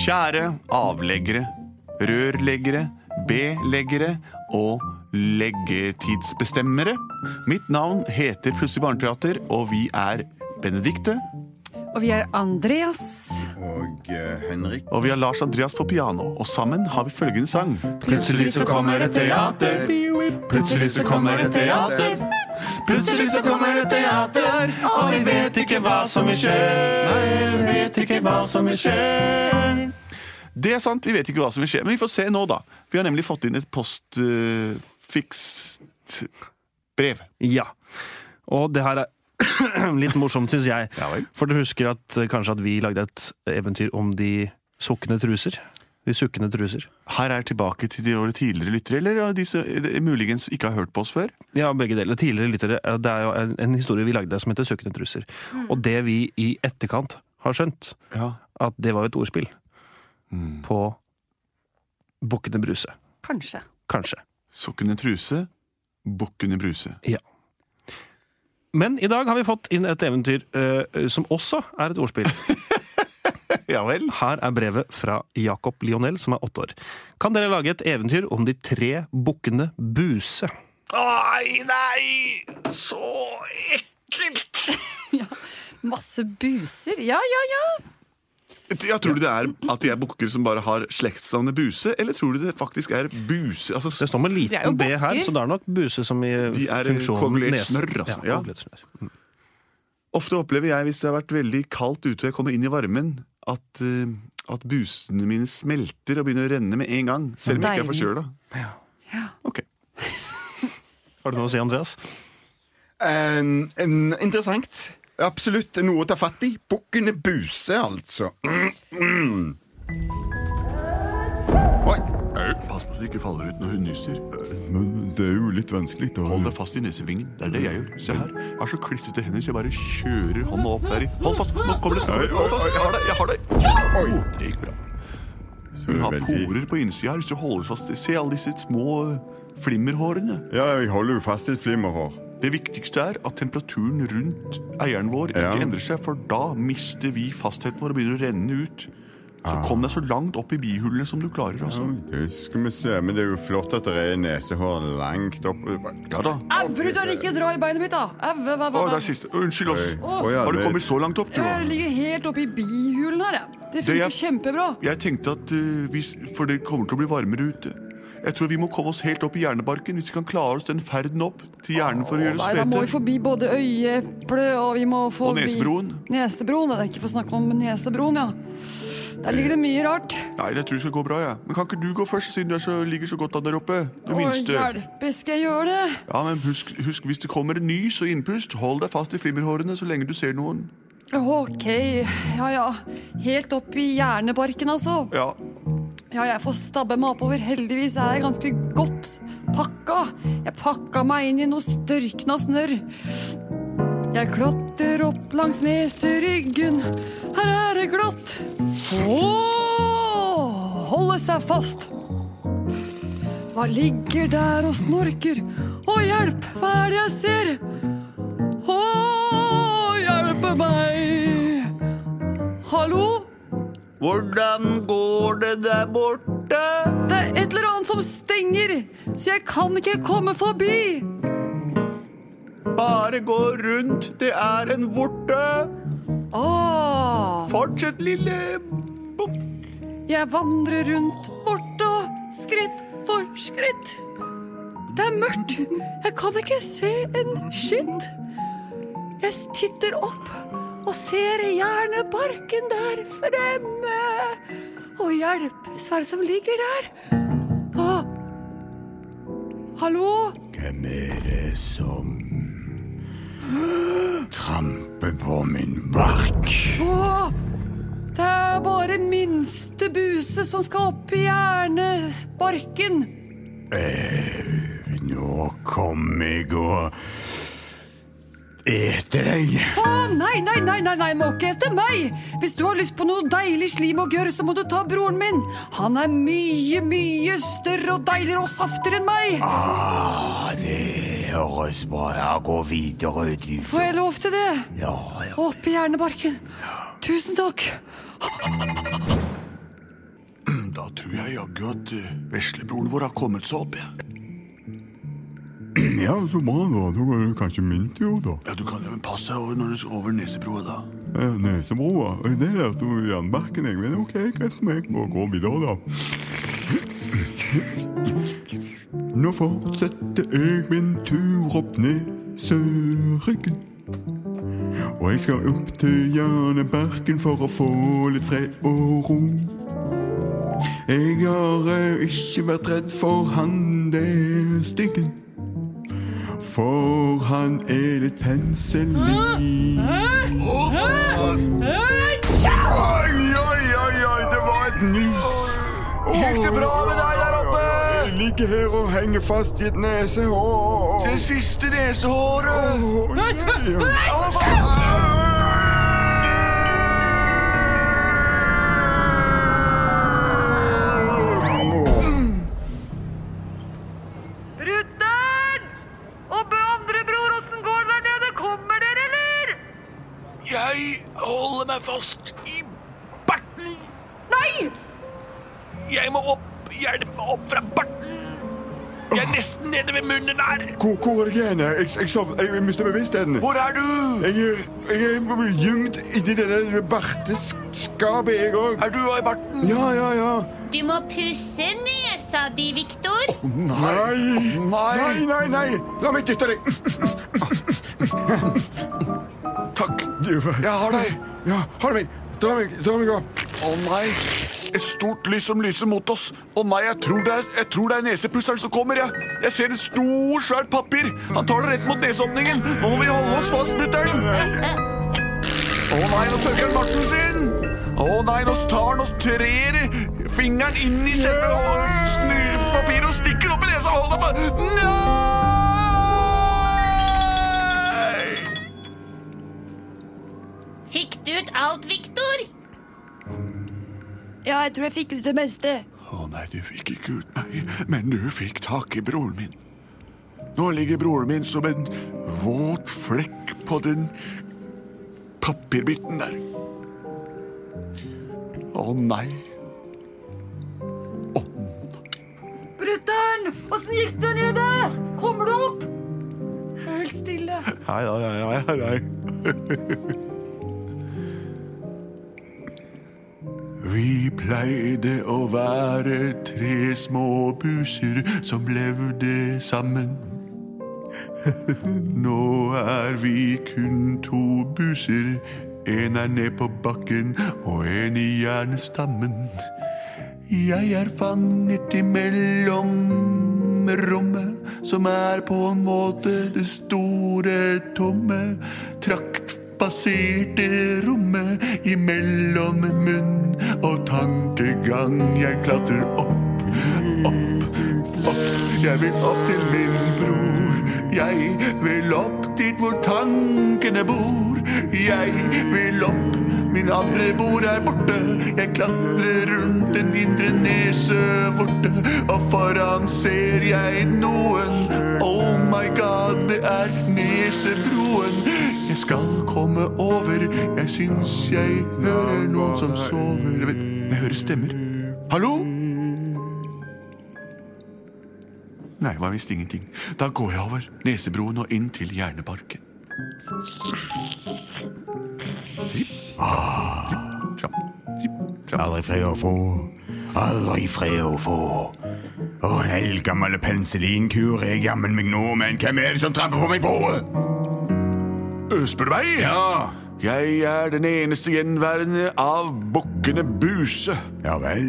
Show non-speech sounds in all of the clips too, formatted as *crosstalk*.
Kjære avleggere, rørleggere, B-leggere og leggetidsbestemmere. Mitt navn heter Plutselig barneteater, og vi er Benedikte. Og vi er Andreas. Og uh, Henrik. Og vi har Lars Andreas på piano, og sammen har vi følgende sang. Plutselig så kommer et teater. Plutselig så kommer et teater. Plutselig så kommer et teater, og vi vet ikke hva som vil skje. Nei, vi vet ikke hva som vil skje. Det er sant, vi vet ikke hva som vil skje, men vi får se nå, da. Vi har nemlig fått inn et postfikst brev. Ja. Og det her er *clears throat* litt morsomt, syns jeg. Ja vel. For dere husker at eh, kanskje at vi lagde et eventyr om de sukkende truser? De sukkende truser. Her er tilbake til de våre tidligere lyttere, eller ja, de som eh, muligens ikke har hørt på oss før. Ja, begge deler. Tidligere lyttere. Det er jo en, en historie vi lagde som heter Sukkende truser. Og det vi i etterkant har skjønt, Ja. at det var et ordspill Mm. på Bukkene Bruse. Kanskje. Kanskje. Sokken i truse, bukken i bruse. Men i dag har vi fått inn et eventyr uh, som også er et ordspill. *laughs* Ja vel. Her er brevet fra Jakob Lionel, som er åtte år. Kan dere lage et eventyr om de tre bukkene Buse? Nei, nei! Så ekkelt! *laughs* ja, Masse buser. Ja, ja, ja. Ja, tror du det er at de er bukker som bare har slektsnavnet Buse, eller tror du det faktisk er Buse? Altså, Det står med liten B her, så det er nok Buse som i De er funksjonen nese. smør, altså. Ja, Ja. smør. Ofte opplever jeg, hvis det har vært veldig kaldt ute og jeg kommer inn i varmen, at, eh, at busene mine smelter og begynner å renne med en gang. Selv om jeg ikke er forkjøla. Ja. Ok. Har du noe å si, Andreas? Uh, en, interessant. Absolutt noe å ta fatt i. Bukkene Buse, altså. Mm, mm. Oi. Pass på så du ikke faller ut når hun nyser. Men det er jo litt vanskelig å Hold deg fast i nesevingen. Det er det jeg gjør. Se her. Jeg har så klissete hender, så jeg bare kjører hånda opp der i. Hold fast! Nå kommer det! Hold fast! Jeg har deg! Jeg har deg! Oh, det gikk bra. Hun har porer på innsida her. Hvis du holder fast Se alle disse små flimmerhårene. Ja, jeg holder jo fast i et flimmerhår. Det viktigste er at temperaturen rundt eieren vår ikke Ja. endrer seg, for da mister vi fastheten vår og begynner å renne ut. Så kom deg så langt opp i bihulene som du klarer, altså. Det skal vi se, men det er jo flott at det er nesehår langt opp Ja da. Au, Brutter'n, ikke dra i beinet mitt, da! Au, hva, hva, Å, det er siste. Unnskyld oss. Å, ja, Har du det- kommet så langt opp, du? Jeg ligger helt oppi i bihulen her, jeg. Det Det funker er- kjempebra. Jeg tenkte at eh, hvis, For det kommer til å bli varmere ute. Jeg tror vi må komme oss helt opp i hjernebarken hvis vi kan klare oss den ferden opp til hjernen for å gjøre oss Nei, da må vi forbi både øyeeplet og vi må forbi Og nesebroen. Nesebroen, det er ikke for å snakke om nesebroen, ja. Der ligger det mye rart. Nei, jeg tror det skal gå bra, jeg. Men kan ikke du gå først, siden du er så, ligger så godt an der oppe? Det Å, minste. hjelpe, skal jeg gjøre det? Ja, men husk, husk, hvis det kommer en nys og innpust, hold deg fast i flimmerhårene så lenge du ser noen. Ok, ja ja. Helt opp i hjernebarken, altså. Ja, Ja, jeg får stabbe meg oppover. Heldigvis er jeg ganske godt pakka. Jeg pakka meg inn i noe størkna snørr. Jeg klatrer opp langs neseryggen. Her er det glatt. Åh, holde seg fast. Hva ligger der og snorker? Å, hjelp, hva er det jeg ser? Hvordan går det der borte? Det er et eller annet som stenger, så jeg kan ikke komme forbi. Bare gå rundt, det er en vorte. Åh, Fortsett, lille bukk. jeg vandrer rundt borte og skritt for skritt. Det er mørkt. Jeg kan ikke se en skitt. Jeg titter opp og ser gjerne barken der fremme. Og hjelpes, hva som ligger der? Åh. Hallo? Hvem er det som tramper på min bark? Åh, det er bare minste buse som skal opp i hjernebarken. Nå kom jeg og eter deg. Å, nei, nei, nei, nei, nei, må ikke etter meg! Hvis du har lyst på noe deilig slim og gørr, så må du ta broren min. Han er mye, mye større og deiligere og saftigere enn meg. Ah, det høres bra Jeg går videre Til. Får jeg lov til det? Ja, ja. Opp i hjernebarken. Tusen takk. Da tror jeg jaggu at uh, veslebroren vår har kommet seg opp igjen. Ja, så bra, da. Da går det kanskje min tur, da. Ja, Du kan jo passe deg når du, over nesebroa, da. Ja, Nesebroa. Det lærte hun i jernbakken, jeg. Men ok, greit for meg. Må gå videre, da. Nå fortsetter jeg min tur opp neseryggen. Og jeg skal opp til Hjernebarken for å få litt fred og ro. Jeg har eh, ikke vært redd for han der styggen. For han er litt penselig. Oi, oi, oi, oi, det var et nys. Gikk det bra med deg der oppe? Jeg ligger her og henger fast i et nesehår. Det siste nesehåret! Brutter'n! Meg fast i barten. Nei! Jeg må opp, hjelpe opp fra barten. Jeg er nesten nede ved munnen her. Hvor, hvor er det hen? Jeg, jeg, jeg, jeg mister bevisstheten. Hvor er du? Jeg er, jeg er gjemt inni det der barteskapet, jeg òg. Er du i barten? Ja, ja, ja. Du må pusse nesa di, Viktor. Nei. Nei, nei, nei. La meg dytte deg. *laughs* Takk. Jeg har deg. Ja, ha meg. Dra meg, dra meg opp. Å nei. Et stort lys som lyser mot oss. Å nei, jeg tror det er, jeg tror det er nesepusseren som kommer. Jeg, jeg ser en stor, svært papir. Han tar det rett mot neseåpningen. Nå må vi holde oss fast, mutter'n. Å nei, nå tørker han barten sin. Å nei, nå tar han og trer fingeren inn i selve og snur papiret og stikker det opp i nesa. Hold deg på Nei! Alt, Viktor? Ja, jeg tror jeg fikk ut det meste. Å nei, du fikk ikke ut meg, men du fikk tak i broren min. Nå ligger broren min som en våt flekk på den papirbiten der. Å nei. Å, nei. Brutter'n, åssen gikk det der nede? Kommer du opp? Helt stille. hei, hei, hei, hei, *laughs* Vi pleide å være tre små buser som levde sammen. *laughs* Nå er vi kun to buser. En er ned på bakken og en i hjernestammen. Jeg er fanget imellom rommet, som er på en måte det store, tomme, traktbaserte rommet imellom munn og tankegang. Jeg klatrer opp, opp, opp. Jeg vil opp til min bror. Jeg vil opp dit hvor tankene bor. Jeg vil opp, min andre bord er borte. Jeg klatrer rundt den indre nesevorte, og foran ser jeg noen. Oh my god, det er nesebroen. Jeg skal komme over. Jeg syns jeg hører noen som sover. Vet, jeg hører stemmer. Hallo? Nei, var visst ingenting. Da går jeg over nesebroen og inn til trapp. Aldri fred å få. Aldri fred å få. Å, en eldgammel penicillinkur er jammen meg nå, men hvem er det som tramper på meg broet? Spør du meg? Ja. Jeg er den eneste gjenværende av bukkene Buse. Ja vel.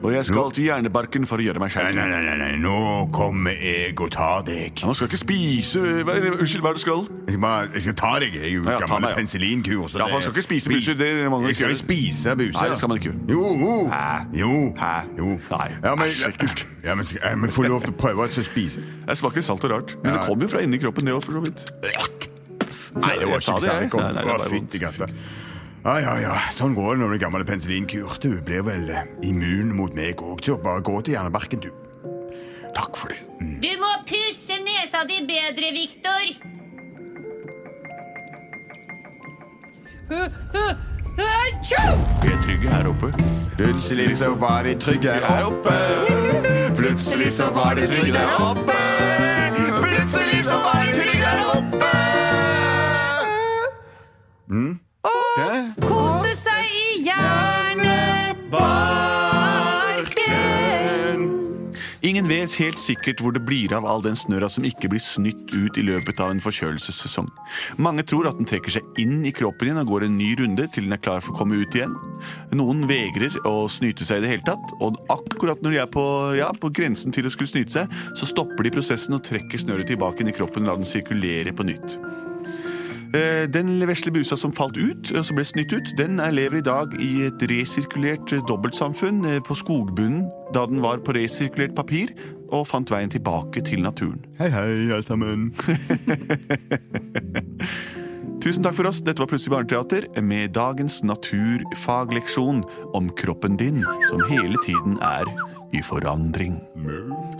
Og jeg skal til Hjernebarken for å gjøre meg skjerp. nei, nei, nei, nei, nå kommer jeg og tar deg. Man skal ikke spise hva, Unnskyld, hva er det du skal? Jeg skal, bare, jeg skal ta deg. Jeg er jo Ja, ja, gammel ja. penicillinkur. Ja, man skal ikke spise buser, det man Jeg skal jo spise buser. Nei, det skal man ikke gjøre. Jo, jo. Hæ? Jo. Hæ? jo. Nei, Ja, men, æsj, ekkelt. ja, men jeg men få lov til å prøve å spise. Jeg smaker salt og rart. Men det kommer jo fra inni kroppen, det òg, for så vidt. Nei, det var ikke det Å, var fytti katta. Ja, ja, ja. Sånn går det når du er gammel penicillinkur. Du blir vel eh, immun mot meg òg, bare gå til Hjernebarken, du. Takk for det. Du må pusse nesa di bedre, Viktor. Vi er trygge her oppe. Plutselig så var de trygge her oppe. Plutselig så var de trygge der oppe. Plutselig så var de trygge der oppe. Mm. Ja. Koste seg i hjernebarken. Ingen vet helt sikkert hvor det blir av all den snørra som ikke blir snytt ut i løpet av en forkjølelsessesong. Mange tror at den trekker seg inn i kroppen din og går en ny runde til den er klar for å komme ut igjen. Noen vegrer å snyte seg i det hele tatt, og akkurat når de er på, ja, på grensen til å skulle snyte seg, så stopper de prosessen og trekker snøret tilbake inn i kroppen og lar den sirkulere på nytt. Eh, Den vesle busa som falt ut, som ble snytt ut, den er lever i dag i et resirkulert eh, dobbeltsamfunn eh, på skogbunnen da den var på resirkulert papir og fant veien tilbake til naturen. Hei, hei, alle sammen. *laughs* Tusen takk for oss. Dette var Plutselig barneteater med dagens naturfagleksjon om kroppen din, som hele tiden er i forandring.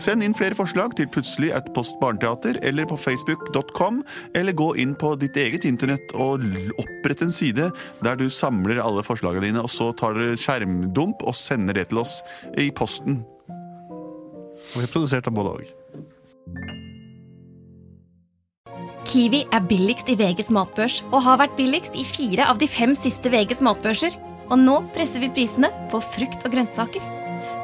Send inn flere forslag til plutselig et post barneteater eller på facebook.com, eller gå inn på ditt eget internett og opprett en side der du samler alle forslagene dine, og så tar du skjermdump og sender det til oss i posten. Og vi er produsert av både òg. Kiwi er billigst i VGs matbørs og har vært billigst i fire av de fem siste VGs matbørser. Og nå presser vi prisene på frukt og grønnsaker.